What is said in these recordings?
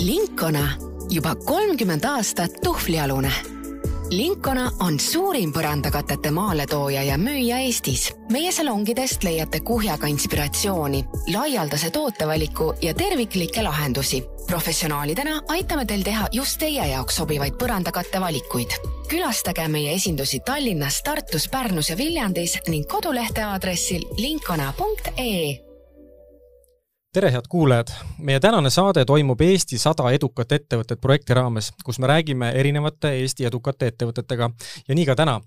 Linkona juba kolmkümmend aastat tuhvlialune. Linkona on suurim põrandakatete maaletooja ja müüja Eestis. meie salongidest leiate kuhjaga inspiratsiooni, laialdase tootevaliku ja terviklikke lahendusi. professionaalidena aitame teil teha just teie jaoks sobivaid põrandakatte valikuid. külastage meie esindusi Tallinnas, Tartus, Pärnus ja Viljandis ning kodulehte aadressil linkona.ee tere, head kuulajad! meie tänane saade toimub Eesti sada edukat ettevõtet projekti raames, kus me räägime erinevate Eesti edukate ettevõtetega ja nii ka täna.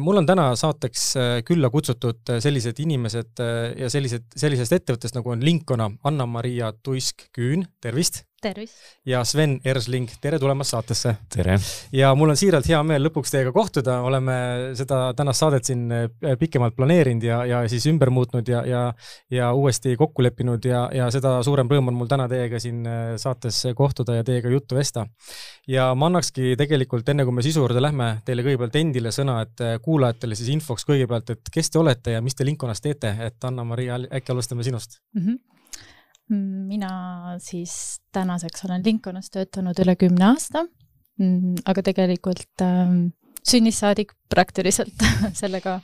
mul on täna saateks külla kutsutud sellised inimesed ja sellised, sellisest ettevõttest nagu on Linkona, Anna-Maria Tuisk-Küün, tervist! Tervist! ja Sven Ersling, tere tulemast saatesse! tere! ja mul on siiralt hea meel lõpuks teiega kohtuda, oleme seda tänast saadet siin äh, pikemalt planeerinud ja, ja siis ümber muutnud ja, ja ja uuesti kokku leppinud ja, ja seda suurem rõõm on mul täna teiega siin äh, saates kohtuda ja teiega juttu vesta. ja ma annakski tegelikult, enne kui me sisu juurde lähme, teile kõigepealt endile sõna, et äh, kuulajatele siis infoks kõigepealt, et kes te olete ja mis te Lincolnas teete, et Anna-Maria, äkki alustame sinust mm? -hmm mina siis tänaseks olen Lincolnis töötanud üle kümne aasta, mm, aga tegelikult äh, sünnist saadik praktiliselt sellega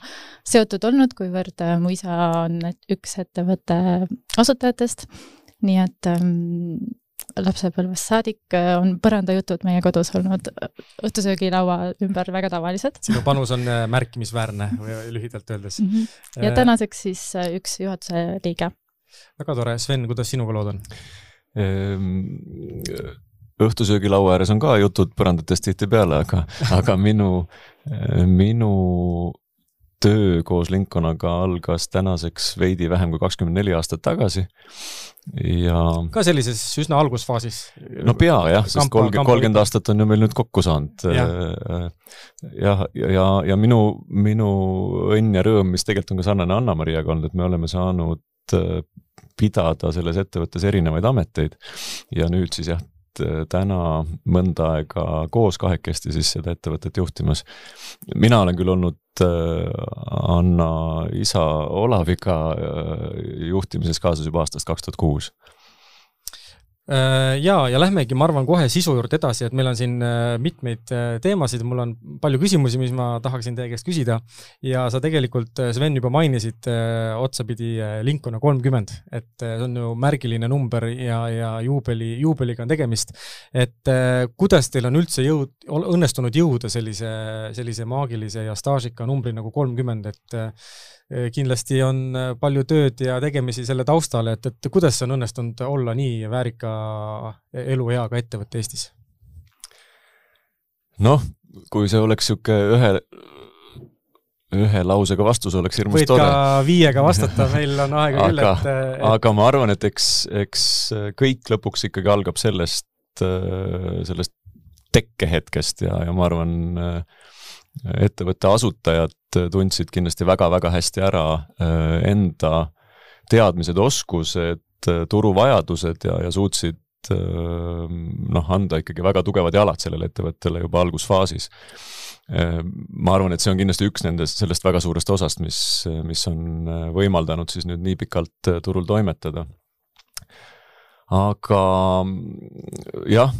seotud olnud, kuivõrd äh, mu isa on üks ettevõtte asutajatest, nii et ähm, lapsepõlvest saadik äh, on põrandajutud meie kodus olnud äh, õhtusöögilaua ümber väga tavalised. sinu panus on märkimisväärne lühidalt öeldes. -hmm. ja tänaseks siis üks juhatuse liige väga tore, Sven, kuidas sinuga lood on? Ehm, õhtusöögilaua ääres on ka jutud põrandatest tihtipeale, aga, aga minu, minu töö koos Lincolnaga algas tänaseks veidi vähem kui kakskümmend neli aastat tagasi ja. ka sellises üsna algusfaasis. no pea jah, sest kolmkümmend, kolmkümmend aastat on ju meil nüüd kokku saanud. jah, ja, ja, ja, ja minu, minu õnn ja rõõm, mis tegelikult on ka sarnane Anna-Mariaga olnud, et me oleme saanud pidada selles ettevõttes erinevaid ameteid ja nüüd siis jah, täna mõnda aega koos kahekesti siis seda ettevõtet juhtimas. mina olen küll olnud äh, Anna isa Olaviga äh, juhtimises kaasas juba aastast kaks tuhat kuus ja, ja lähmegi, ma arvan, kohe sisu juurde edasi, et meil on siin äh, mitmeid äh, teemasid, mul on palju küsimusi, mis ma tahaksin teie käest küsida. ja sa tegelikult, Sven, juba mainisid otsapidi Lincoln kolmkümmend, et see on ju märgiline number ja, ja juubeli, juubeliga on tegemist. et kuidas teil on üldse jõud, õnnestunud jõuda sellise, sellise maagilise ja staažika numbri nagu kolmkümmend, et Äh, kindlasti on äh, palju tööd ja tegemisi selle taustal, et, et kuidas on õnnestunud olla nii väärika elueaga ettevõte Eestis? noh, kui see oleks niisugune ühe, ühe lausega vastus oleks hirmus Võid tore. võid ka viiega vastata, meil on aega küll, et, et aga ma arvan, et eks, eks kõik lõpuks ikkagi algab sellest, sellest tekkehetkest ja, ja ma arvan, ettevõtte asutajad tundsid kindlasti väga-väga hästi ära äh, enda teadmised, oskused, äh, turuvajadused ja, ja suutsid äh, noh, anda ikkagi väga tugevad jalad sellele ettevõttele juba algusfaasis. ma arvan, et see on kindlasti üks nendest, sellest väga suurest osast, mis, mis on võimaldanud siis nüüd nii pikalt turul toimetada. aga jah,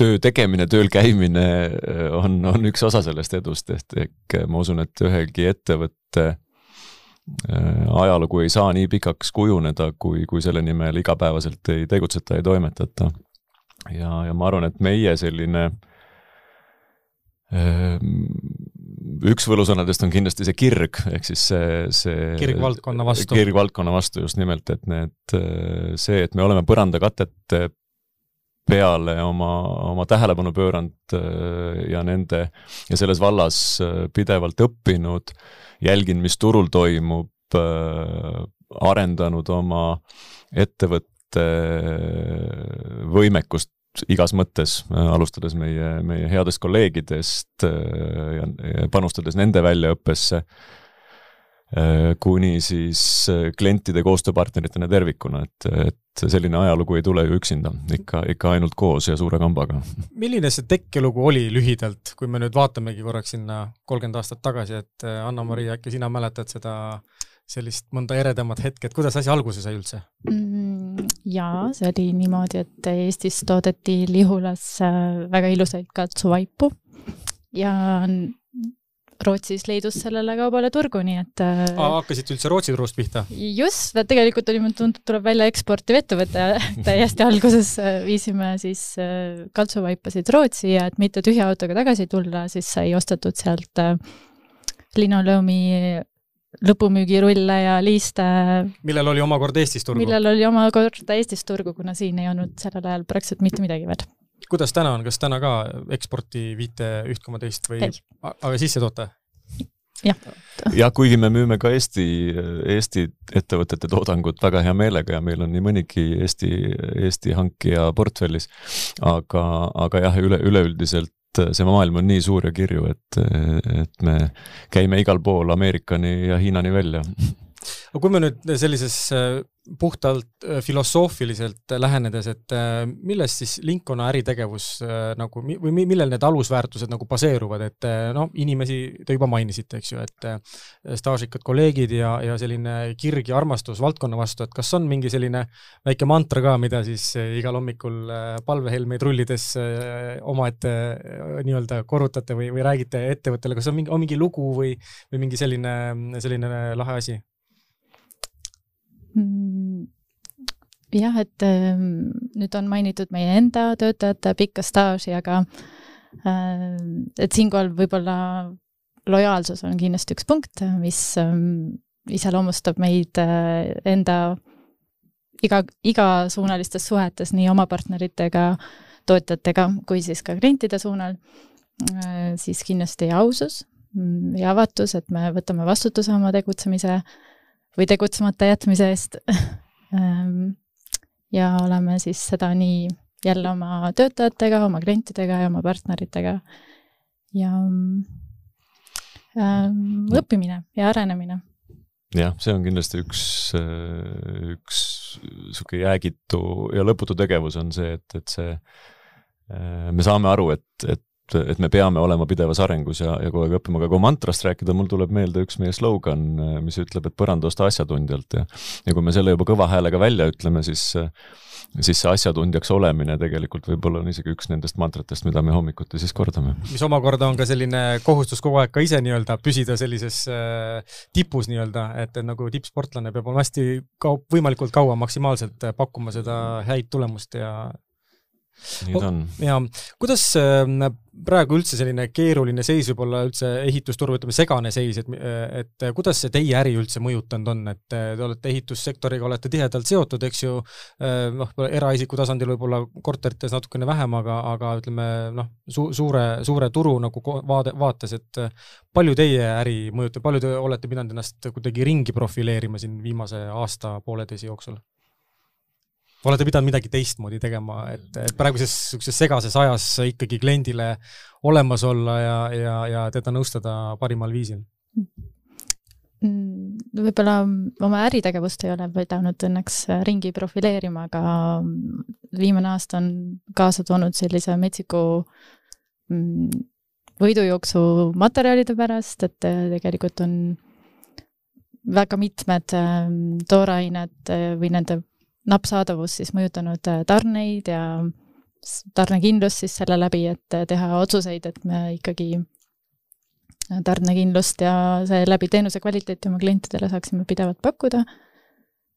töö tegemine, tööl käimine äh, on, on üks osa sellest edust, et ehk ma usun, et ühelgi ettevõtte äh, ajalugu ei saa nii pikaks kujuneda, kui, kui selle nimel igapäevaselt ei tegutseta, ei toimetata. ja, ja ma arvan, et meie selline üks võlusõnadest on kindlasti see kirg, ehk siis see, see kirg valdkonna vastu. kirg valdkonna vastu just nimelt, et need, see, et me oleme põrandakatete peale oma, oma tähelepanu pööranud äh, ja nende ja selles vallas äh, pidevalt õppinud, jälginud, mis turul toimub, äh, arendanud oma ettevõtte võimekust igas mõttes, alustades meie, meie headest kolleegidest ja, panustades nende väljaõppesse kuni siis äh, klientide koostööpartneritena tervikuna, et, et selline ajalugu ei tule ju üksinda, ikka, ikka ainult koos ja suure kambaga. milline see tekkelugu oli lühidalt, kui me nüüd vaatamegi korraks sinna kolmkümmend aastat tagasi, et äh, Anna-Maria, äkki sina mäletad seda sellist mõnda eredamat hetke, et kuidas asi alguse sai üldse mm,? jaa, see oli niimoodi, et Eestis toodeti Lihulas äh, väga ilusaid katsuvaipu ja Rootsis leidus sellele kaubale turgu, nii et äh, Aa, hakkasite üldse Rootsi turust pihta? just, tegelikult oli, mulle tundub, tuleb välja eksportiv ettevõte täiesti alguses äh, viisime siis äh, kaltsuvaipasid Rootsi ja et mitte tühja autoga tagasi tulla, siis sai ostetud sealt linoleumi lõpumüügirulle ja liiste. millel oli omakorda Eestis turgu? millel oli omakorda Eestis turgu, kuna siin ei olnud sellel ajal praktiliselt mitte midagi veel kuidas täna on, kas täna ka eksporti viite üht koma teist või, aga sisse toote? jah. jah, kuigi me müüme ka Eesti, Eesti ettevõtete toodangut väga hea meelega ja meil on nii mõnigi Eesti, Eesti hankija portfellis, aga, aga jah, üle, üleüldiselt see maailm on nii suur ja kirju, et, et me käime igal pool Ameerikani ja Hiinani välja aga kui me nüüd sellises puhtalt äh, filosoofiliselt lähenedes, et äh, millest siis Lincoln äritegevus nagu või millel need alusväärtused nagu baseeruvad, et noh, inimesi te juba mainisite, eks ju, et staažikad kolleegid ja, ja selline kirg ja armastus valdkonna vastu, et kas on mingi selline väike mantra ka, mida siis igal hommikul palvehelmeid rullides omaette nii-öelda korrutate või, või räägite ettevõttele, kas on mingi, on mingi lugu või, või mingi selline, selline lahe asi? Jah, et ähm, nüüd on mainitud meie enda töötajate pikka staaži, aga äh, et siinkohal võib-olla lojaalsus on kindlasti üks punkt, mis ähm, iseloomustab meid äh, enda iga, igasuunalistes suhetes nii oma partneritega, tootjatega kui siis ka klientide suunal, siis kindlasti ausus mm, ja avatus, et me võtame vastutuse oma tegutsemise või tegutsemata jätmise eest. Ehm, ja oleme siis seda nii jälle oma töötajatega, oma klientidega ja oma partneritega. ja ähm, õppimine ja arenemine. jah, see on kindlasti üks, üks niisugune jäägitu ja lõputu tegevus on see, et, et see, me saame aru, et, et et, et me peame olema pidevas arengus ja, ja kogu aeg õppima, aga kui mantrast rääkida, mul tuleb meelde üks meie slogan, mis ütleb, et põranda osta asjatundjalt ja ja kui me selle juba kõva häälega välja ütleme, siis siis see asjatundjaks olemine tegelikult võib-olla on isegi üks nendest mantratest, mida me hommikuti siis kordame. mis omakorda on ka selline kohustus kogu aeg ka ise nii-öelda püsida sellises äh, tipus nii-öelda, et nagu tippsportlane peab olema hästi kau-, võimalikult kaua maksimaalselt pakkuma seda häid tulemust ja nii ta on. ja kuidas ähm, praegu üldse selline keeruline seis võib olla üldse ehitusturg, ütleme segane seis, et, et kuidas see teie äri üldse mõjutanud on, et te olete ehitussektoriga, olete tihedalt seotud, eks ju, äh, noh, eraisiku tasandil võib-olla korterites natukene vähem, aga, aga ütleme noh, su-, suure, suure turu nagu vaade, vaates, et palju teie äri mõjutab, palju te olete pidanud ennast kuidagi ringi profileerima siin viimase aasta-pooleteise jooksul? Olete pidanud midagi teistmoodi tegema, et, et praeguses niisuguses segases ajas ikkagi kliendile olemas olla ja, ja, ja teda nõustada parimal viisil? Mm, võib-olla oma äritegevust ei ole pidanud õnneks ringi profileerima, aga viimane aasta on kaasa toonud sellise metsiku mm, võidujooksu materjalide pärast, et tegelikult on väga mitmed mm, toorained või nende nappsaadavus siis mõjutanud äh, tarneid ja tarnekindlust siis selle läbi, et äh, teha otsuseid, et me ikkagi äh, tarnekindlust ja seeläbi teenuse kvaliteeti oma klientidele saaksime pidevalt pakkuda.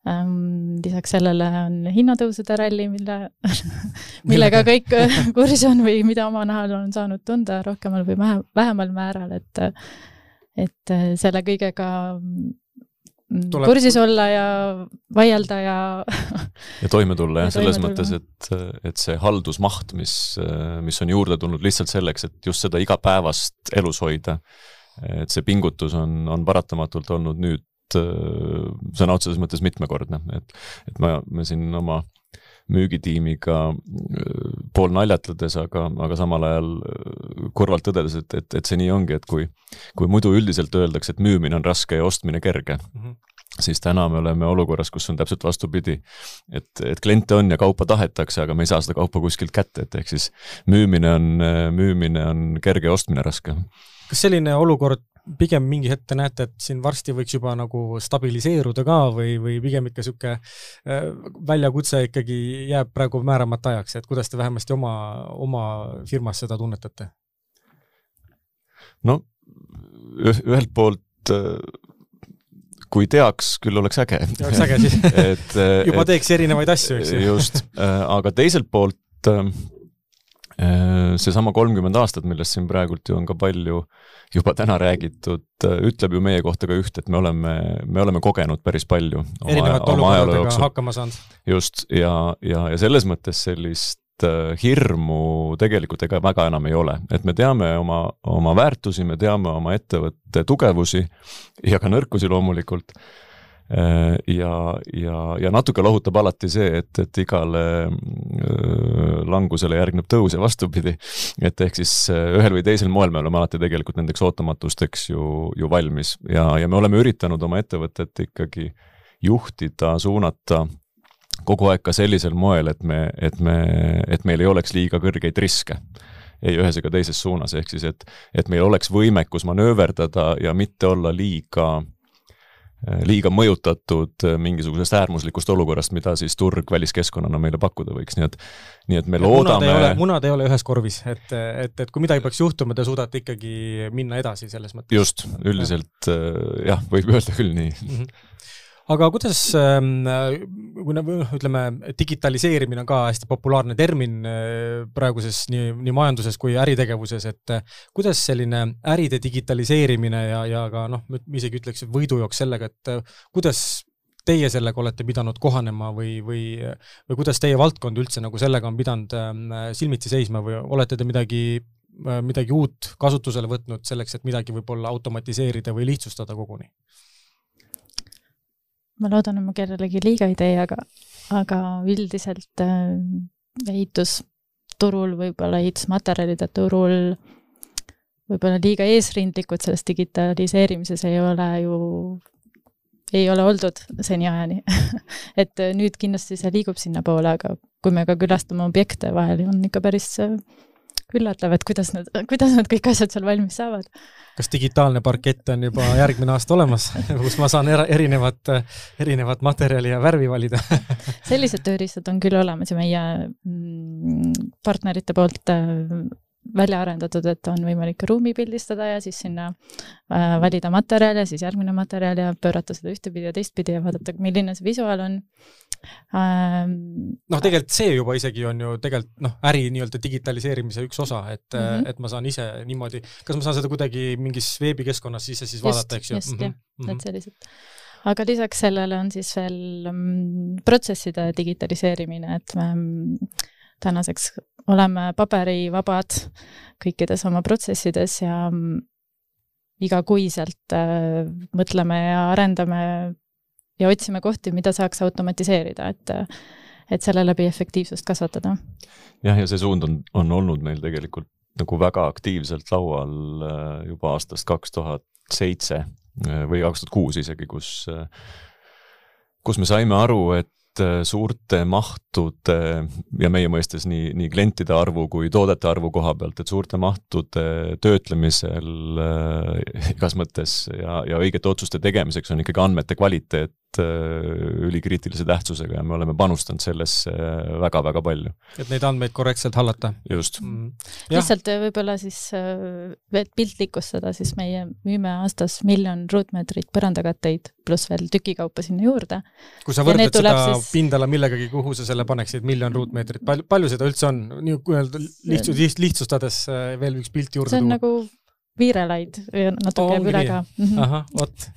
Ähm, lisaks sellele on hinnatõusude ralli, mille, millega kõik kursis on või mida oma nahal on saanud tunda rohkemal või vähemal määral, et et selle kõigega tuleb... kursis olla ja vaielda ja ja toime tulla jah, selles mõttes, et, et see haldusmaht, mis, mis on juurde tulnud lihtsalt selleks, et just seda igapäevast elus hoida, et see pingutus on, on paratamatult olnud nüüd sõna otseses mõttes mitmekordne, et, et ma, me siin oma müügitiimiga pool naljatledes, aga, aga samal ajal kurvalt tõdedes, et, et, et see nii ongi, et kui, kui muidu üldiselt öeldakse, et müümine on raske ja ostmine kerge mm, -hmm siis täna me oleme olukorras, kus on täpselt vastupidi. et, et kliente on ja kaupa tahetakse, aga me ei saa seda kaupa kuskilt kätte, et ehk siis müümine on, müümine on kerge, ostmine raske. kas selline olukord pigem mingi hetk te näete, et siin varsti võiks juba nagu stabiliseeruda ka või, või pigem ikka niisugune äh, väljakutse ikkagi jääb praegu määramata ajaks, et kuidas te vähemasti oma, oma firmas seda tunnetate? no ühelt poolt äh, kui teaks, küll oleks äge. oleks äge siis et juba teeks erinevaid asju, eks ju. just, aga teiselt poolt Äh, seesama kolmkümmend aastat, millest siin praegult ju on ka palju juba täna räägitud, äh, ütleb ju meie kohta ka üht, et me oleme, me oleme kogenud päris palju. erinevate olukordadega hakkama saanud. just, ja, ja, ja selles mõttes sellist äh, hirmu tegelikult ega väga enam ei ole, et me teame oma, oma väärtusi, me teame oma ettevõtte tugevusi ja ka nõrkusi loomulikult Äh, ja, ja, ja natuke lohutab alati see, et, et igale äh, langusele järgneb tõus ja vastupidi. et ehk siis äh, ühel või teisel moel me oleme alati tegelikult nendeks ootamatusteks ju, ju valmis. Ja, ja me oleme üritanud oma ettevõtet ikkagi juhtida, suunata kogu aeg ka sellisel moel, et me, et me, et meil ei oleks liiga kõrgeid riske. Ei ühes ega teises suunas, ehk siis et, et meil oleks võimekus manööverdada ja mitte olla liiga Äh, liiga mõjutatud äh, mingisugusest äärmuslikust olukorrast, mida siis turg väliskeskkonnana meile pakkuda võiks, nii et nii et me ja loodame munad ei, munad ei ole ühes korvis, et, et, et kui midagi peaks juhtuma, te suudate ikkagi minna edasi selles mõttes. just, üldiselt ja. Äh, jah, võib öelda küll nii mm. -hmm aga kuidas, ähm, kui nagu ütleme, digitaliseerimine on ka hästi populaarne termin äh, praeguses nii, nii majanduses kui äritegevuses, et äh, kuidas selline äride digitaliseerimine ja, ja ka noh, isegi ütleks, võidujooks sellega, et äh, kuidas teie sellega olete pidanud kohanema või, või, või kuidas teie valdkond üldse nagu sellega on pidanud ähm, silmitsi seisma või olete te midagi, midagi uut kasutusele võtnud selleks, et midagi võib-olla automatiseerida või lihtsustada koguni? Ma loodan, et ma kellelegi liiga ei tee, aga, aga üldiselt äh, ehitusturul, võib-olla ehitusmaterjalide turul võib-olla liiga eesrindlikud selles digitaliseerimises ei ole ju, ei ole oldud seniajani et nüüd kindlasti see liigub sinnapoole, aga kui me ka külastame objekte vahel, on ikka päris äh, üllatav, et kuidas nad, kuidas nad kõik asjad seal valmis saavad. kas digitaalne parkett on juba järgmine aasta olemas kus ma saan erinevat, erinevat materjali ja värvi valida sellised tööriistad on küll olemas ja meie mm, partnerite poolt äh, välja arendatud, et on võimalik ruumi pildistada ja siis sinna äh, valida materjal ja siis järgmine materjal ja pöörata seda ühtepidi ja teistpidi ja vaadata, milline see visuaal on. Noh, tegelikult see juba isegi on ju tegelikult noh, äri nii-öelda digitaliseerimise üks osa, et mm, -hmm. et ma saan ise niimoodi, kas ma saan seda kuidagi mingis veebikeskkonnas ise siis vaadata, eks ju? just, jah mm, -hmm. et sellised aga lisaks sellele on siis veel mm, protsesside digitaliseerimine, et me mm, tänaseks oleme paberivabad kõikides oma protsessides ja mm, igakuiselt äh, mõtleme ja arendame ja otsime kohti, mida saaks automatiseerida, et et selle läbi efektiivsust kasvatada. jah, ja see suund on, on olnud meil tegelikult nagu väga aktiivselt laual äh, juba aastast kaks tuhat seitse äh, või kaks tuhat kuus isegi, kus kus me saime aru, et Äh, suurte mahtude ja meie mõistes nii, nii klientide arvu kui toodete arvu koha pealt, et suurte mahtude töötlemisel äh, igas mõttes ja, ja õigete otsuste tegemiseks on ikkagi andmete kvaliteet äh, ülikriitilise tähtsusega ja me oleme panustanud sellesse väga-väga palju. et neid andmeid korrektselt hallata. just mm.. lihtsalt võib-olla siis veel piltlikustada, siis meie müüme aastas miljon ruutmeetrit põrandakatteid pluss veel tükikaupa sinna juurde. kui sa võrdled seda siis... pindala millegagi, kuhu sa selle paneksid, miljon ruutmeetrit, palju, palju seda üldse on, nii kui öelda lihtsu-, lihtsustades äh, veel üks pilt juurde tuua? see on tuua. nagu viirelaid natuke jääb üle ka. Mhm. ahah, vot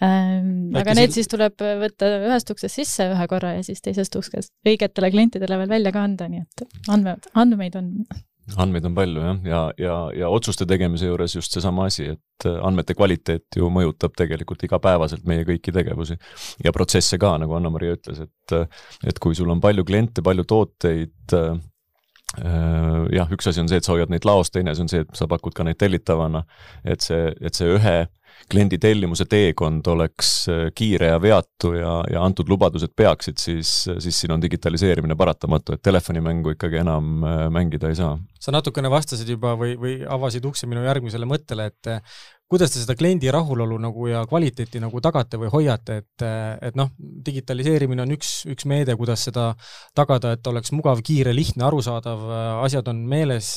Ähm, aga need siis tuleb võtta ühest uksest sisse ühe korra ja siis teisest uksest õigetele klientidele veel välja ka anda, nii et andmed, andmeid on andmeid on palju jah, ja, ja, ja otsuste tegemise juures just seesama asi, et äh, andmete kvaliteet ju mõjutab tegelikult igapäevaselt meie kõiki tegevusi. ja protsesse ka, nagu Anna-Maria ütles, et, äh, et kui sul on palju kliente, palju tooteid äh,, jah, üks asi on see, et sa hoiad neid laos, teine asi on see, et sa pakud ka neid tellitavana, et see, et see ühe kliendi tellimuse teekond oleks äh, kiire ja veatu ja, ja antud lubadused peaksid, siis, siis siin on digitaliseerimine paratamatu, et telefonimängu ikkagi enam äh, mängida ei saa. sa natukene vastasid juba või, või avasid ukse minu järgmisele mõttele, et kuidas te seda kliendi rahulolu nagu ja kvaliteeti nagu tagate või hoiate, et, et noh, digitaliseerimine on üks, üks meede, kuidas seda tagada, et oleks mugav, kiire, lihtne, arusaadav, asjad on meeles,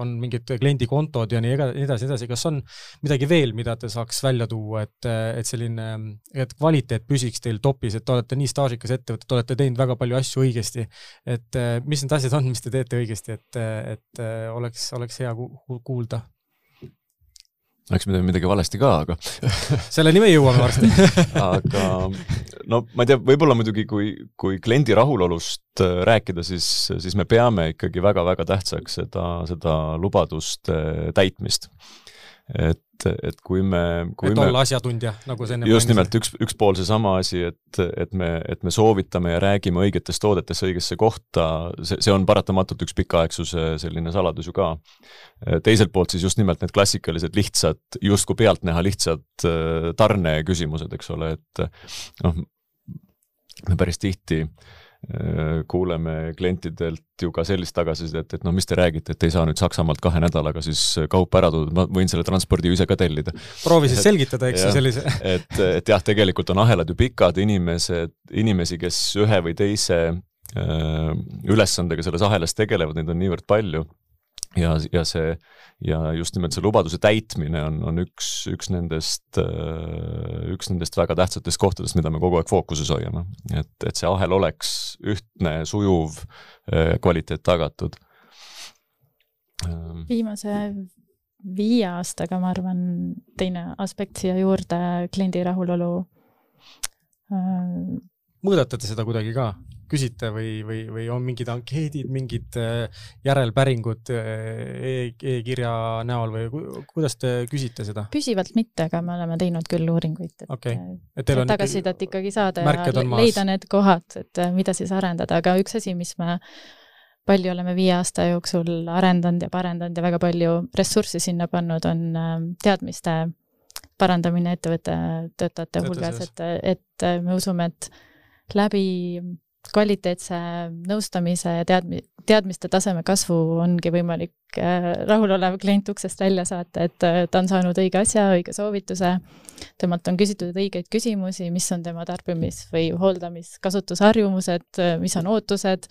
on mingid kliendikontod ja nii edasi, edasi, kas on midagi veel, mida te saaks välja tuua, et, et selline, et kvaliteet püsiks teil topis, et te olete nii staažikas ettevõte, te olete teinud väga palju asju õigesti, et mis need asjad on, mis te teete õigesti, et, et oleks, oleks hea kuulda? Läks midagi, midagi valesti ka, aga selleni me jõuame varsti. Aga no ma ei tea, võib-olla muidugi kui, kui kliendi rahulolust äh, rääkida, siis, siis me peame ikkagi väga-väga tähtsaks seda, seda lubaduste täitmist et, et kui me, kui et me olla asjatundja, nagu sa enne just nimelt, üks, üks pool seesama asi, et, et me, et me soovitame ja räägime õigetest toodetest õigesse kohta, see, see on paratamatult üks pikaaegsuse selline saladus ju ka. teiselt poolt siis just nimelt need klassikalised lihtsad, justkui pealtnäha lihtsad äh, tarneküsimused, eks ole, et noh, me päris tihti Äh, kuuleme klientidelt ju ka sellist tagasisidet, et noh, mis te räägite, et ei saa nüüd Saksamaalt kahe nädalaga siis kaupa ära tuua, ma võin selle transpordi ju ise ka tellida. proovi siis et, selgitada, eks ju, sellise et, et jah, tegelikult on ahelad ju pikad, inimesed, inimesi, kes ühe või teise äh, ülesandega selles ahelas tegelevad, neid on niivõrd palju ja, ja see ja just nimelt see lubaduse täitmine on, on üks, üks nendest, äh, üks nendest väga tähtsatest kohtadest, mida me kogu aeg fookuses hoiame. et, et see ahel oleks ühtne, sujuv, äh, kvaliteet tagatud. Ähm. viimase viie aastaga, ma arvan, teine aspekt siia juurde, kliendi rahulolu. Äh, mõõdate te seda kuidagi ka? Küsite või, või, või on mingid ankeedid, mingid äh, järelpäringud äh, e-kirja e näol või kuidas te küsite seda? püsivalt mitte, aga me oleme teinud küll uuringuid, et okay., et tagasisidet ikkagi saada ja leida need kohad, et äh, mida siis arendada, aga üks asi, mis me palju oleme viie aasta jooksul arendanud ja parendanud ja väga palju ressurssi sinna pannud, on teadmiste parandamine ettevõtte töötajate hulgas, et, et me usume, et läbi kvaliteetse nõustamise ja teadmi-, teadmiste taseme kasvu ongi võimalik äh, rahulolev klient uksest välja saata, et äh, ta on saanud õige asja, õige soovituse, temalt on küsitud õigeid küsimusi, mis on tema tarbimis- või hooldamis-, kasutusharjumused, äh, mis on ootused,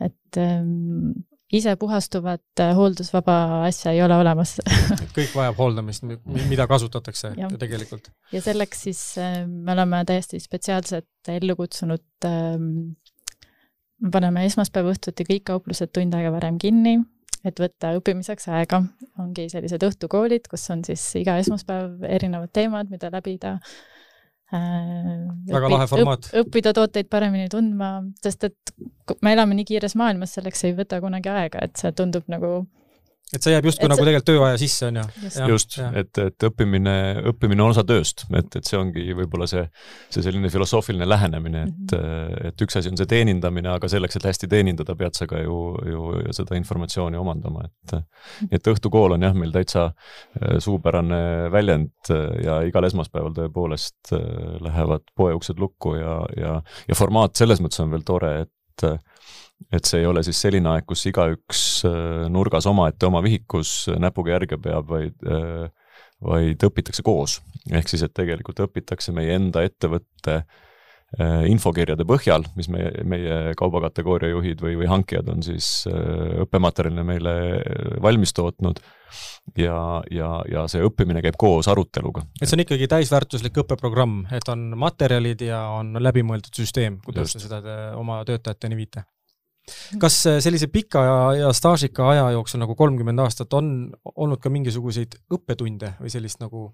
et ähm, ise puhastuvat hooldusvaba asja ei ole olemas kõik vajab hooldamist, mida kasutatakse ja. tegelikult. ja selleks siis me oleme täiesti spetsiaalselt ellu kutsunud ähm, me paneme esmaspäeva õhtuti kõik kauplused tund aega varem kinni, et võtta õppimiseks aega. ongi sellised õhtukoolid, kus on siis iga esmaspäev erinevad teemad, mida läbida äh,. Väga lahe formaat õpp,. õppida tooteid paremini tundma, sest et me elame nii kiires maailmas, selleks ei võta kunagi aega, et see tundub nagu et see jääb justkui nagu see... tegelikult tööaja sisse, on ju? just, et, et õppimine, õppimine on osa tööst, et, et see ongi võib-olla see, see selline filosoofiline lähenemine, et mm, -hmm. et üks asi on see teenindamine, aga selleks, et hästi teenindada, pead sa ka ju, ju seda informatsiooni omandama, et et õhtukool on jah, meil täitsa äh, suupärane väljend äh, ja igal esmaspäeval tõepoolest äh, lähevad poeuksed lukku ja, ja, ja formaat selles mõttes on veel tore, et et see ei ole siis selline aeg, kus igaüks äh, nurgas omaette oma vihikus näpuga järge peab, vaid, äh, vaid õpitakse koos. ehk siis, et tegelikult õpitakse meie enda ettevõtte äh, infokirjade põhjal, mis meie, meie kaubakategooria juhid või, või hankijad on siis õppematerjalina meile valmis tootnud ja, ja, ja see õppimine käib koos aruteluga. et see on ikkagi täisväärtuslik õppeprogramm, et on materjalid ja on läbimõeldud süsteem, kuidas Just. te seda oma töötajateni viite? Kas äh, sellise pika ja, ja staažika aja jooksul nagu kolmkümmend aastat on olnud ka mingisuguseid õppetunde või sellist nagu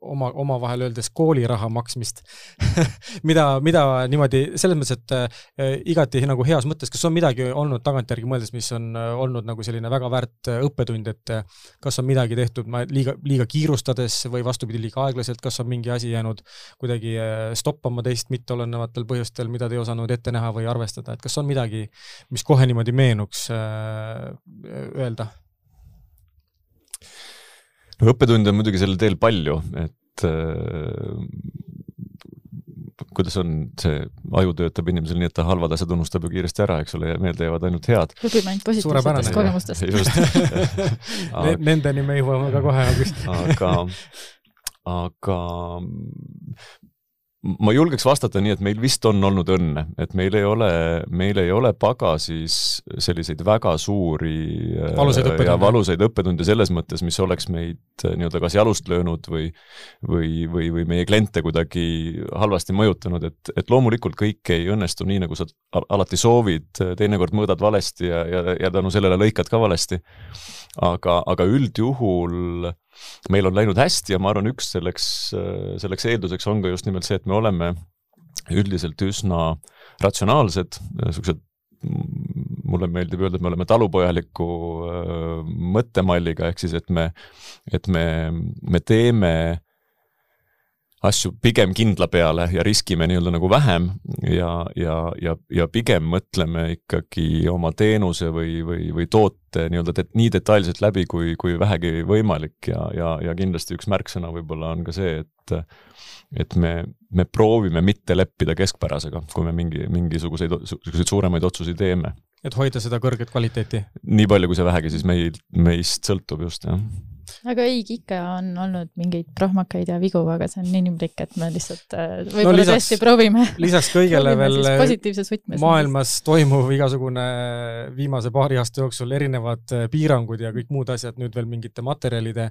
oma, omavahel öeldes kooliraha maksmist? Mida, mida niimoodi selles mõttes, et äh, igati nagu heas mõttes, kas on midagi olnud tagantjärgi mõeldes, mis on äh, olnud nagu selline väga väärt õppetund, et kas on midagi tehtud ma liiga, liiga kiirustades või vastupidi, liiga aeglaselt, kas on mingi asi jäänud kuidagi stoppama teist mitteolenevatel põhjustel, mida te ei osanud ette näha või arvestada, et kas on midagi, mis kohe niimoodi meenuks äh, öelda? no õppetunde on muidugi sellel teel palju, et äh, kuidas on see, aju töötab inimesel nii, et ta halvad asjad unustab ju kiiresti ära, eks ole, ja meelde jäävad ainult head. õpime ainult positiivsetest kogemustest. just Nendeni me jõuame ka kohe. aga, aga ma julgeks vastata nii, et meil vist on olnud õnne, et meil ei ole, meil ei ole pagasis selliseid väga suuri äh, valusaid õppetunde, ja valusaid õppetunde selles mõttes, mis oleks meid äh, nii-öelda kas jalust löönud või või, või, või meie kliente kuidagi halvasti mõjutanud, et, et loomulikult kõik ei õnnestu nii, nagu sa alati soovid, teinekord mõõdad valesti ja, ja, ja tänu sellele lõikad ka valesti. aga, aga üldjuhul meil on läinud hästi ja ma arvan, üks selleks, selleks eelduseks on ka just nimelt see, et me oleme üldiselt üsna ratsionaalsed, niisugused mulle meeldib öelda, et me oleme talupojaliku äh, mõttemalliga, ehk siis et me, et me, me teeme asju pigem kindla peale ja riskime nii-öelda nagu vähem ja, ja, ja, ja pigem mõtleme ikkagi oma teenuse või, või, või toote nii-öelda det, nii detailselt läbi, kui, kui vähegi võimalik ja, ja, ja kindlasti üks märksõna võib-olla on ka see, et et me, me proovime mitte leppida keskpärasega, kui me mingi, mingisuguseid, niisuguseid suuremaid otsuseid teeme. et hoida seda kõrget kvaliteeti? nii palju, kui see vähegi siis meil, meist sõltub just, jah aga ei, ikka on olnud mingeid prohmakaid ja vigu, aga see on inimlik, et me lihtsalt äh, võib-olla no, lisaks, tõesti proovime. lisaks kõigele veel maailmas toimuv igasugune viimase paari aasta jooksul erinevad äh, piirangud ja kõik muud asjad, nüüd veel mingite materjalide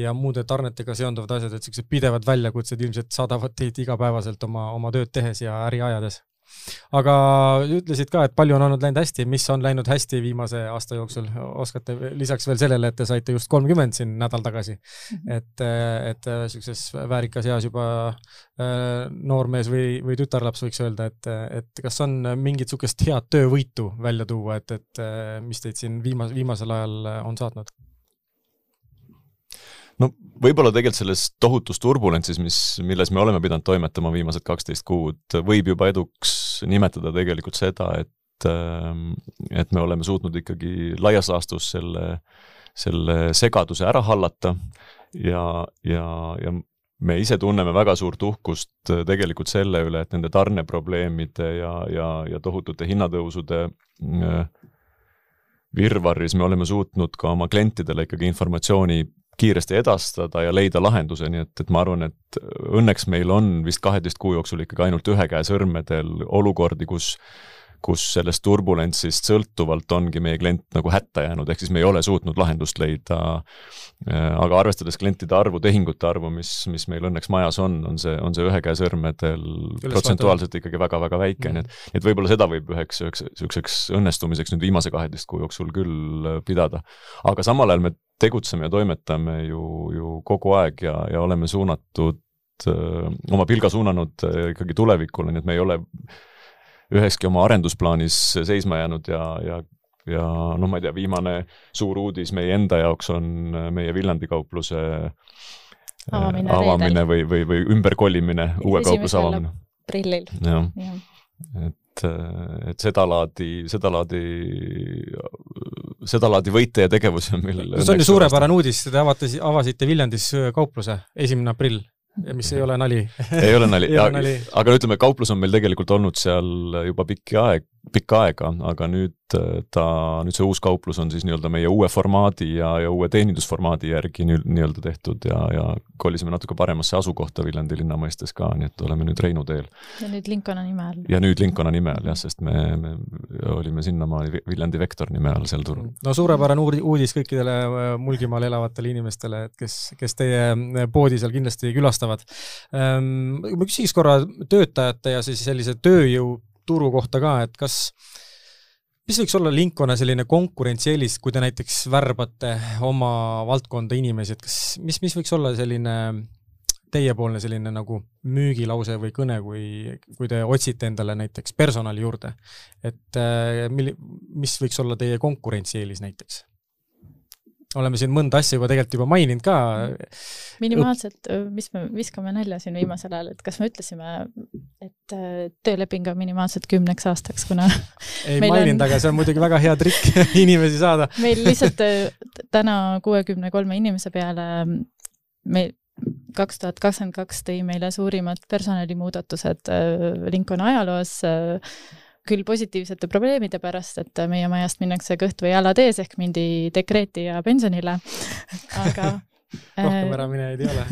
ja muude tarnetega seonduvad asjad, et niisugused pidevad väljakutsed ilmselt saadavad teid igapäevaselt oma, oma tööd tehes ja äri ajades aga ütlesid ka, et palju on olnud läinud hästi, mis on läinud hästi viimase aasta jooksul, oskate lisaks veel sellele, et te saite just kolmkümmend siin nädal tagasi -hmm. et, et niisuguses väärikas eas juba äh, noormees või, või tütarlaps võiks öelda, et, et kas on mingit niisugust head töövõitu välja tuua, et, et mis teid siin viimase, viimasel ajal on saatnud? No võib-olla tegelikult selles tohutus turbulentsis, mis, milles me oleme pidanud toimetama viimased kaksteist kuud, võib juba eduks nimetada tegelikult seda, et ähm, et me oleme suutnud ikkagi laias laastus selle, selle segaduse ära hallata ja, ja, ja me ise tunneme väga suurt uhkust tegelikult selle üle, et nende tarneprobleemide ja, ja, ja tohutute hinnatõusude äh, virvarris me oleme suutnud ka oma klientidele ikkagi informatsiooni kiiresti edastada ja leida lahenduse, nii et, et ma arvan, et õnneks meil on vist kaheteist kuu jooksul ikkagi ainult ühe käe sõrmedel olukordi, kus kus sellest turbulentsist sõltuvalt ongi meie klient nagu hätta jäänud, ehk siis me ei ole suutnud lahendust leida. aga arvestades klientide arvu, tehingute arvu, mis, mis meil õnneks majas on, on see, on see ühe käe sõrmedel protsentuaalselt ikkagi väga-väga väike mm, -hmm. nii et, nii et võib-olla seda võib üheks, niisuguseks õnnestumiseks nüüd viimase kaheteist kuu jooksul küll pidada. aga samal ajal me tegutseme ja toimetame ju, ju kogu aeg ja, ja oleme suunatud öö, oma pilga suunanud ikkagi tulevikule, nii et me ei ole üheski oma arendusplaanis seisma jäänud ja, ja ja noh, ma ei tea, viimane suur uudis meie enda jaoks on meie Viljandi kaupluse äh, avamine, avamine või, või, või ümberkolimine, uue kaupluse avamine. aprillil. jah ja., et, et sedalaadi, sedalaadi, sedalaadi võite ja tegevusi on meil no see on ju suurepärane uudis, te avate, avasite Viljandis kaupluse, esimene aprill mis ei ole nali. Ei ole nali, aga no ütleme, kauplus on meil tegelikult olnud seal juba pikki aeg, pikka aega, aga nüüd äh, ta, nüüd see uus kauplus on siis nii-öelda meie uue formaadi ja, ja uue teenindusformaadi järgi nii-öelda tehtud ja, ja kolisime natuke paremasse asukohta Viljandi linna mõistes ka, nii et oleme nüüd Reinu teel. ja nüüd Linkona nime all. ja nüüd Linkona nime all jah, sest me, me olime sinnamaani Viljandi Vektor nime all sel turul. no suurepärane uudis kõikidele äh, Mulgimaal elavatele inimestele, et kes, kes teie äh, poodi seal kindlasti külastavad. Ehm, ma küsiks korra töötajate ja siis sellise tööjõu turu kohta ka, et kas, mis võiks olla Lincolni selline konkurentsieelis, kui te näiteks värbate oma valdkonda inimesi, et kas, mis, mis võiks olla selline teiepoolne selline nagu müügilause või kõne, kui, kui te otsite endale näiteks personali juurde, et äh, milli-, mis võiks olla teie konkurentsieelis näiteks? Oleme siin mõnda asja juba tegelikult juba maininud ka. minimaalselt, mis me viskame nalja siin viimasel ajal, et kas me ütlesime, et tööleping on minimaalselt kümneks aastaks, kuna ei maininud on..., aga see on muidugi väga hea trikk inimesi saada meil lihtsalt täna kuuekümne kolme inimese peale me kaks tuhat kakskümmend kaks tõi meile suurimad personalimuudatused Lincoln ajaloos küll positiivsete probleemide pärast, et meie majast minnakse kõht või jalad ees ehk mindi dekreeti ja pensionile, aga rohkem ära minejaid ei ole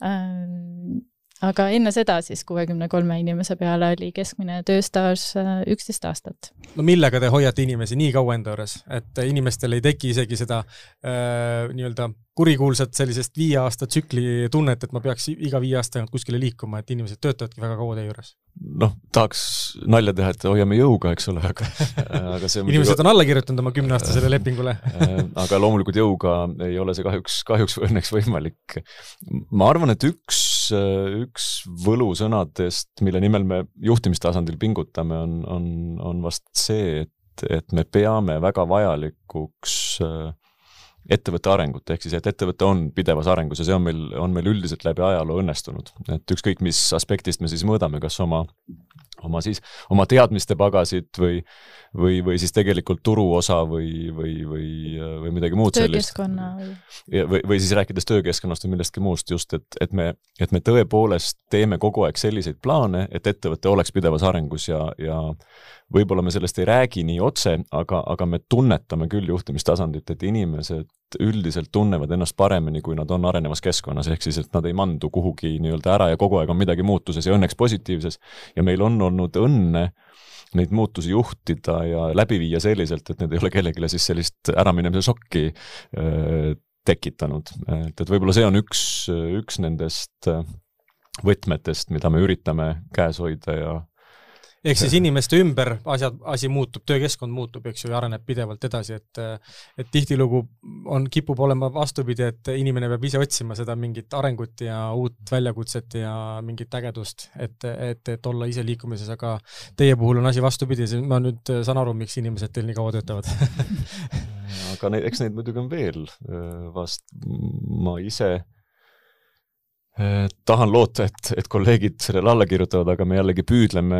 aga enne seda siis kuuekümne kolme inimese peale oli keskmine tööstaaž äh, üksteist aastat. no millega te hoiate inimesi nii kaua enda juures, et inimestel ei teki isegi seda äh, nii-öelda kurikuulsat sellisest viie aasta tsükli tunnet, et ma peaks iga viie aasta tagant kuskile liikuma, et inimesed töötavadki väga kaua teie juures? noh, tahaks nalja teha, et hoiame jõuga, eks ole, aga aga see inimesed muidugi... on alla kirjutanud oma kümneaastasele lepingule äh, aga loomulikult jõuga ei ole see kahjuks, kahjuks või õnneks võimalik. ma arvan, et üks, üks võlusõnadest, mille nimel me juhtimistasandil pingutame, on, on, on vast see, et, et me peame väga vajalikuks äh, ettevõtte arengut, ehk siis et ettevõte on pidevas arengus ja see on meil, on meil üldiselt läbi ajaloo õnnestunud. et ükskõik, mis aspektist me siis mõõdame, kas oma, oma siis, oma teadmiste pagasit või, või, või siis tegelikult turuosa või, või, või, või midagi muud sellist. töökeskkonna või? või, või siis rääkides töökeskkonnast või millestki muust just, et, et me, et me tõepoolest teeme kogu aeg selliseid plaane, et ettevõte oleks pidevas arengus ja, ja võib-olla me sellest ei räägi nii otse, aga, aga me tunnetame küll juhtimistasandit, et inimesed üldiselt tunnevad ennast paremini, kui nad on arenevas keskkonnas, ehk siis et nad ei mandu kuhugi nii-öelda ära ja kogu aeg on midagi muutuses ja õnneks positiivses. ja meil on olnud õnne neid muutusi juhtida ja läbi viia selliselt, et need ei ole kellelegi siis sellist äraminemise šokki äh, tekitanud, et, et võib-olla see on üks, üks nendest võtmetest, mida me üritame käes hoida ja ehk siis inimeste ümber asjad, asi muutub, töökeskkond muutub, eks ju, ja areneb pidevalt edasi, et et tihtilugu on, kipub olema vastupidi, et inimene peab ise otsima seda mingit arengut ja uut väljakutset ja mingit ägedust, et, et, et olla ise liikumises, aga teie puhul on asi vastupidi, ma nüüd saan aru, miks inimesed teil nii kaua töötavad. Aga neid, eks neid muidugi on veel, vast ma ise tahan loota, et, et kolleegid sellele alla kirjutavad, aga me jällegi püüdleme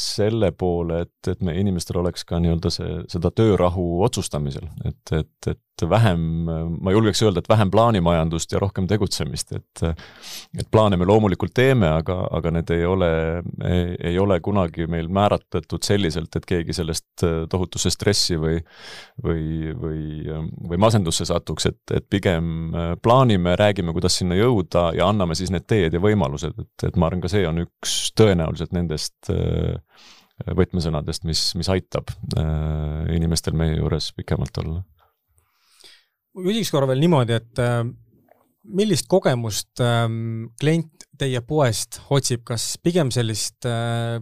selle poole, et, et me inimestel oleks ka nii-öelda see, seda töörahu otsustamisel, et, et, et vähem, ma julgeks öelda, et vähem plaanimajandust ja rohkem tegutsemist, et et plaane me loomulikult teeme, aga, aga need ei ole, ei ole kunagi meil määratletud selliselt, et keegi sellest tohutusse stressi või või, või, või masendusse satuks, et, et pigem plaanime, räägime, kuidas sinna jõuda ja anname siis need teed ja võimalused, et, et ma arvan, ka see on üks tõenäoliselt nendest võtmesõnadest, mis, mis aitab inimestel meie juures pikemalt olla küsiks korra veel niimoodi, et äh, millist kogemust ähm, klient teie poest otsib, kas pigem sellist äh,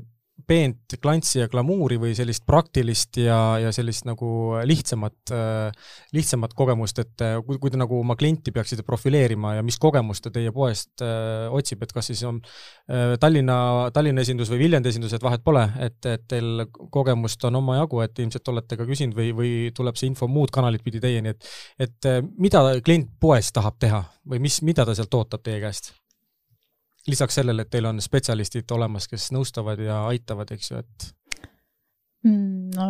peent klantsi ja glamuuri või sellist praktilist ja, ja sellist nagu lihtsamat, lihtsamat kogemust, et kui, kui te nagu oma klienti peaksite profileerima ja mis kogemust ta teie poest otsib, et kas siis on Tallinna, Tallinna esindus või Viljandi esindus, et vahet pole, et, et teil kogemust on omajagu, et ilmselt olete ka küsinud või, või tuleb see info muud kanalit pidi teieni, et et mida klient poes tahab teha või mis, mida ta sealt ootab teie käest? Lisaks sellele, et teil on spetsialistid olemas, kes nõustavad ja aitavad, eks ju, et mm, no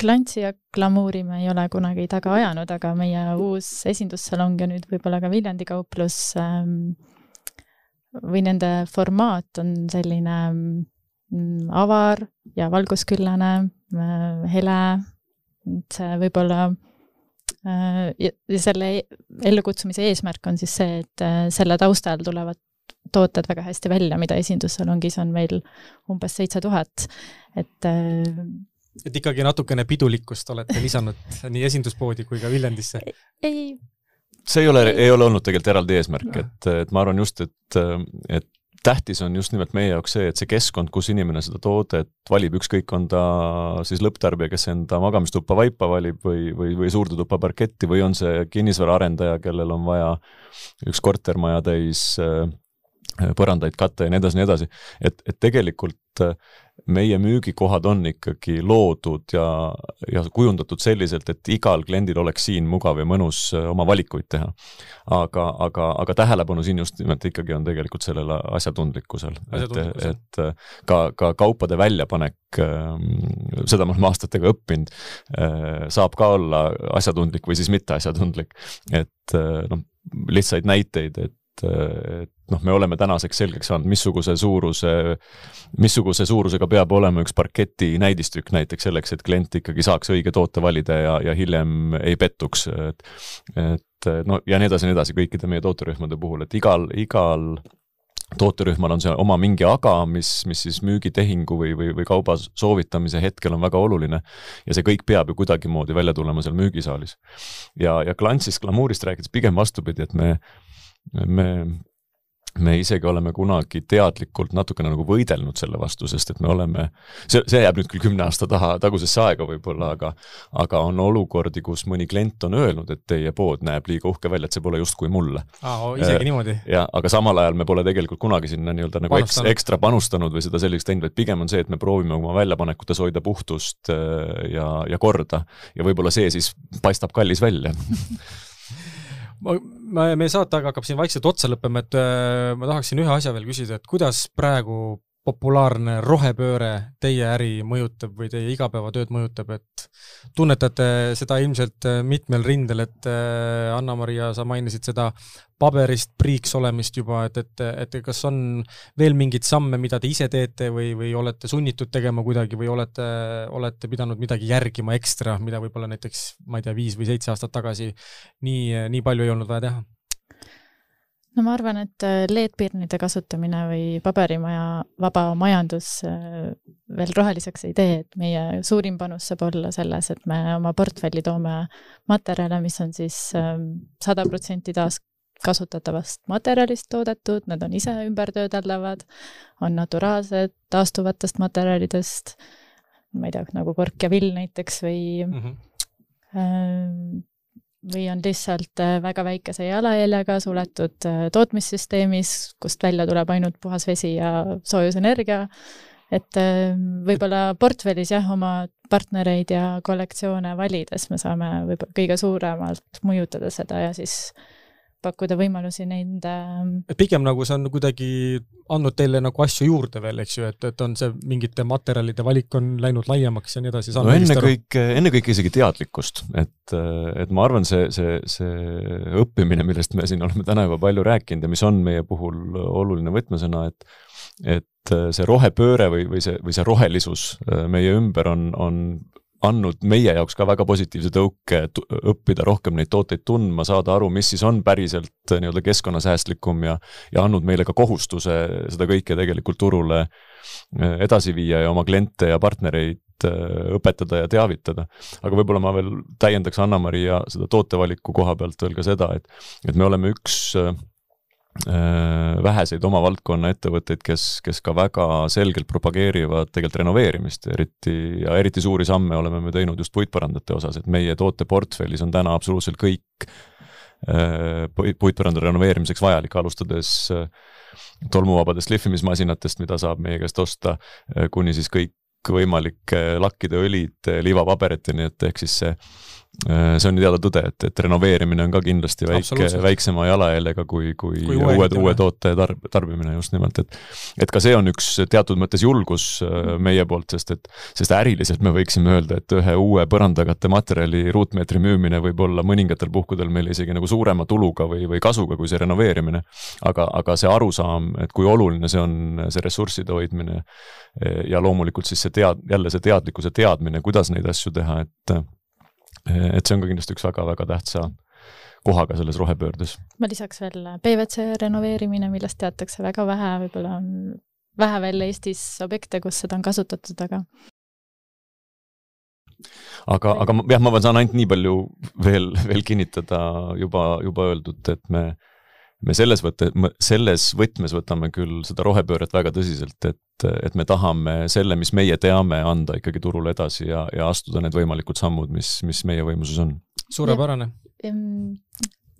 klantsi ja glamuuri me ei ole kunagi taga ajanud, aga meie uus esindussalong ja nüüd võib-olla ka Viljandi kauplus ähm, või nende formaat on selline mm, avar ja valgusküllane äh,, hele, see võib-olla äh, ja, selle ellukutsumise eesmärk on siis see, et äh, selle taustal tulevad tooted väga hästi välja, mida esindussalongis on meil umbes seitse tuhat, et äh, et ikkagi natukene pidulikkust olete lisanud nii esinduspoodi kui ka Viljandisse? ei. see ei ole, ei ole olnud tegelikult eraldi eesmärk, et, et ma arvan just, et, et tähtis on just nimelt meie jaoks see, et see keskkond, kus inimene seda toodet valib, ükskõik, on ta siis lõpptarbija, kes enda magamistuppa vaipa valib või, või, või suurde tuppa parketti või on see kinnisvaraarendaja, kellel on vaja üks kortermaja täis äh, põrandaid katta ja nii edasi, nii edasi. et, et tegelikult äh, meie müügikohad on ikkagi loodud ja, ja kujundatud selliselt, et igal kliendil oleks siin mugav ja mõnus äh, oma valikuid teha. aga, aga, aga tähelepanu siin just nimelt ikkagi on tegelikult sellel asjatundlikkusel, et, et äh, ka, ka kaupade väljapanek, ähm, seda me oleme aastatega õppinud, saab ka olla asjatundlik või siis mitte asjatundlik. et noh, lihtsaid näiteid, et et noh, me oleme tänaseks selgeks saanud, missuguse suuruse, missuguse suurusega peab olema üks parketi näidistükk näiteks selleks, et klient ikkagi saaks õige toote valida ja, ja hiljem ei pettuks, et et no ja nii edasi ja nii edasi kõikide meie tooterühmade puhul, et igal, igal tooterühmal on see oma mingi aga, mis, mis siis müügitehingu või, või, või kauba soovitamise hetkel on väga oluline. ja see kõik peab ju kuidagimoodi välja tulema seal müügisaalis. ja, ja Glantsist, glamuurist rääkides pigem vastupidi, et me, me me isegi oleme kunagi teadlikult natukene nagu võidelnud selle vastu, sest et me oleme, see, see jääb nüüd küll kümne aasta taha, tagusesse aega võib-olla, aga aga on olukordi, kus mõni klient on öelnud, et teie pood näeb liiga uhke välja, et see pole justkui mulle. isegi äh, niimoodi? jah, aga samal ajal me pole tegelikult kunagi sinna nii-öelda nagu eks, ekstra panustanud või seda selliseks teinud, vaid pigem on see, et me proovime oma väljapanekutes hoida puhtust äh, ja, ja korda ja võib-olla see siis paistab kallis välja ma, ma, meie saateaeg hakkab siin vaikselt otsa lõppema, et äh, ma tahaksin ühe asja veel küsida, et kuidas praegu populaarne rohepööre teie äri mõjutab või teie igapäevatööd mõjutab, et tunnetate seda ilmselt äh, mitmel rindel, et äh, Anna-Maria, sa mainisid seda paberist priiks olemist juba, et, et, et kas on veel mingeid samme, mida te ise teete või, või olete sunnitud tegema kuidagi või olete, olete pidanud midagi järgima ekstra, mida võib-olla näiteks, ma ei tea, viis või seitse aastat tagasi nii, nii palju ei olnud vaja teha? No ma arvan, et äh, LED-pirnide kasutamine või paberimaja vaba majandus äh, veel roheliseks ei tee, et meie suurim panus saab olla selles, et me oma portfelli toome materjale, mis on siis ähm, sada protsenti taaskasutatavast materjalist toodetud, nad on ise ümbertöödeldavad, on naturaalsed, taastuvatest materjalidest, ma ei tea, nagu kork ja vill näiteks või mm -hmm või on lihtsalt äh, väga väikese jalajäljega suletud äh, tootmissüsteemis, kust välja tuleb ainult puhas vesi ja soojusenergia. et äh, võib-olla portfellis jah, oma partnereid ja kollektsioone valides me saame võib-olla kõige suuremalt mõjutada seda ja siis pakkuda võimalusi nende. et pigem nagu see on kuidagi andnud teile nagu asju juurde veel, eks ju, et, et on see mingite materjalide valik on läinud laiemaks ja nii edasi. no ennekõike, ennekõike isegi teadlikkust, et, et ma arvan, see, see, see õppimine, millest me siin oleme täna juba palju rääkinud ja mis on meie puhul oluline võtmesõna, et et see rohepööre või, või see, või see rohelisus meie ümber on, on andnud meie jaoks ka väga positiivse tõuke õppida rohkem neid tooteid tundma, saada aru, mis siis on päriselt äh, nii-öelda keskkonnasäästlikum ja ja andnud meile ka kohustuse seda kõike tegelikult turule äh, edasi viia ja oma kliente ja partnereid äh, õpetada ja teavitada. aga võib-olla ma veel täiendaks Anna-Maria seda tootevaliku koha pealt veel ka seda, et et me oleme üks Äh, väheseid oma valdkonna ettevõtteid, kes, kes ka väga selgelt propageerivad tegelikult renoveerimist, eriti ja eriti suuri samme oleme me teinud just puitpõrandate osas, et meie tooteportfellis on täna absoluutselt kõik äh, puitpõranda renoveerimiseks vajalik, alustades äh, tolmuvabadest lihvimismasinatest, mida saab meie käest osta, kuni siis kõikvõimalike lakkide, õlid, liivapaberiteni, et ehk siis see Äh, see on teada tõde, et, et renoveerimine on ka kindlasti väike, väiksema jalajäljega kui, kui, kui uue, uue, uue toote tarb-, tarbimine just nimelt, et et ka see on üks teatud mõttes julgus äh, meie poolt, sest et, sest äriliselt me võiksime öelda, et ühe uue põrandakatte materjali ruutmeetri müümine võib olla mõningatel puhkudel meil isegi nagu suurema tuluga või, või kasuga kui see renoveerimine. aga, aga see arusaam, et kui oluline see on, see ressursside hoidmine ja loomulikult siis see tead-, jälle see teadlikkuse teadmine, kuidas neid asju teha, et et see on ka kindlasti üks väga-väga tähtsa kohaga selles rohepöördes. ma lisaks veel PVC renoveerimine, millest teatakse väga vähe, võib-olla on vähe veel Eestis objekte, kus seda on kasutatud, aga aga, aga jah, ma saan ainult nii palju veel, veel kinnitada juba, juba öeldud, et me me selles võtte, selles võtmes võtame küll seda rohepööret väga tõsiselt, et, et me tahame selle, mis meie teame, anda ikkagi turule edasi ja, ja astuda need võimalikud sammud, mis, mis meie võimuses on. suurepärane.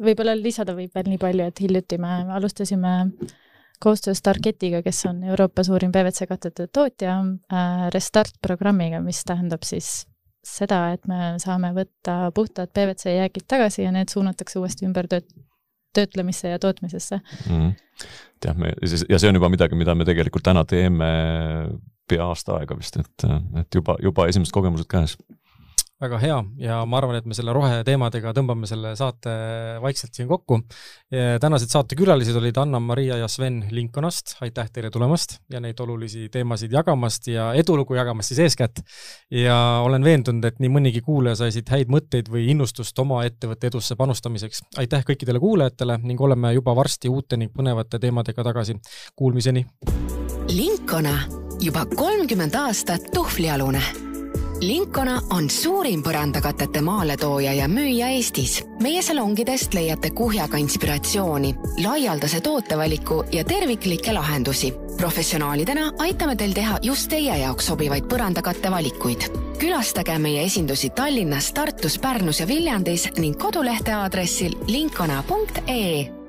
võib-olla lisada võib veel nii palju, et hiljuti me alustasime koostöös Targetiga, kes on Euroopa suurim PVC katete tootja, äh, Restart programmiga, mis tähendab siis seda, et me saame võtta puhtad PVC jäägid tagasi ja need suunatakse uuesti ümber tööt-, töötlemisse ja tootmisesse mm. jah, me, ja see on juba midagi, mida me tegelikult täna teeme pea aasta aega vist, et, et juba, juba esimesed kogemused käes väga hea ja ma arvan, et me selle roheteemadega tõmbame selle saate vaikselt siin kokku. tänased saatekülalised olid Anna-Maria ja Sven Lincolnast, aitäh teile tulemast ja neid olulisi teemasid jagamast ja edulugu jagamast siis eeskätt. ja olen veendunud, et nii mõnigi kuulaja sai siit häid mõtteid või innustust oma ettevõtte edusse panustamiseks. aitäh kõikidele kuulajatele ning oleme juba varsti uute ning põnevate teemadega tagasi. Kuulmiseni! Linkona juba kolmkümmend aastat tuhvlialune Linkona on suurim põrandakatete maaletooja ja müüja Eestis. meie salongidest leiate kuhjaga inspiratsiooni, laialdase tootevaliku ja terviklikke lahendusi. professionaalidena aitame teil teha just teie jaoks sobivaid põrandakatte valikuid. külastage meie esindusi Tallinnas, Tartus, Pärnus ja Viljandis ning kodulehte aadressil linkona.ee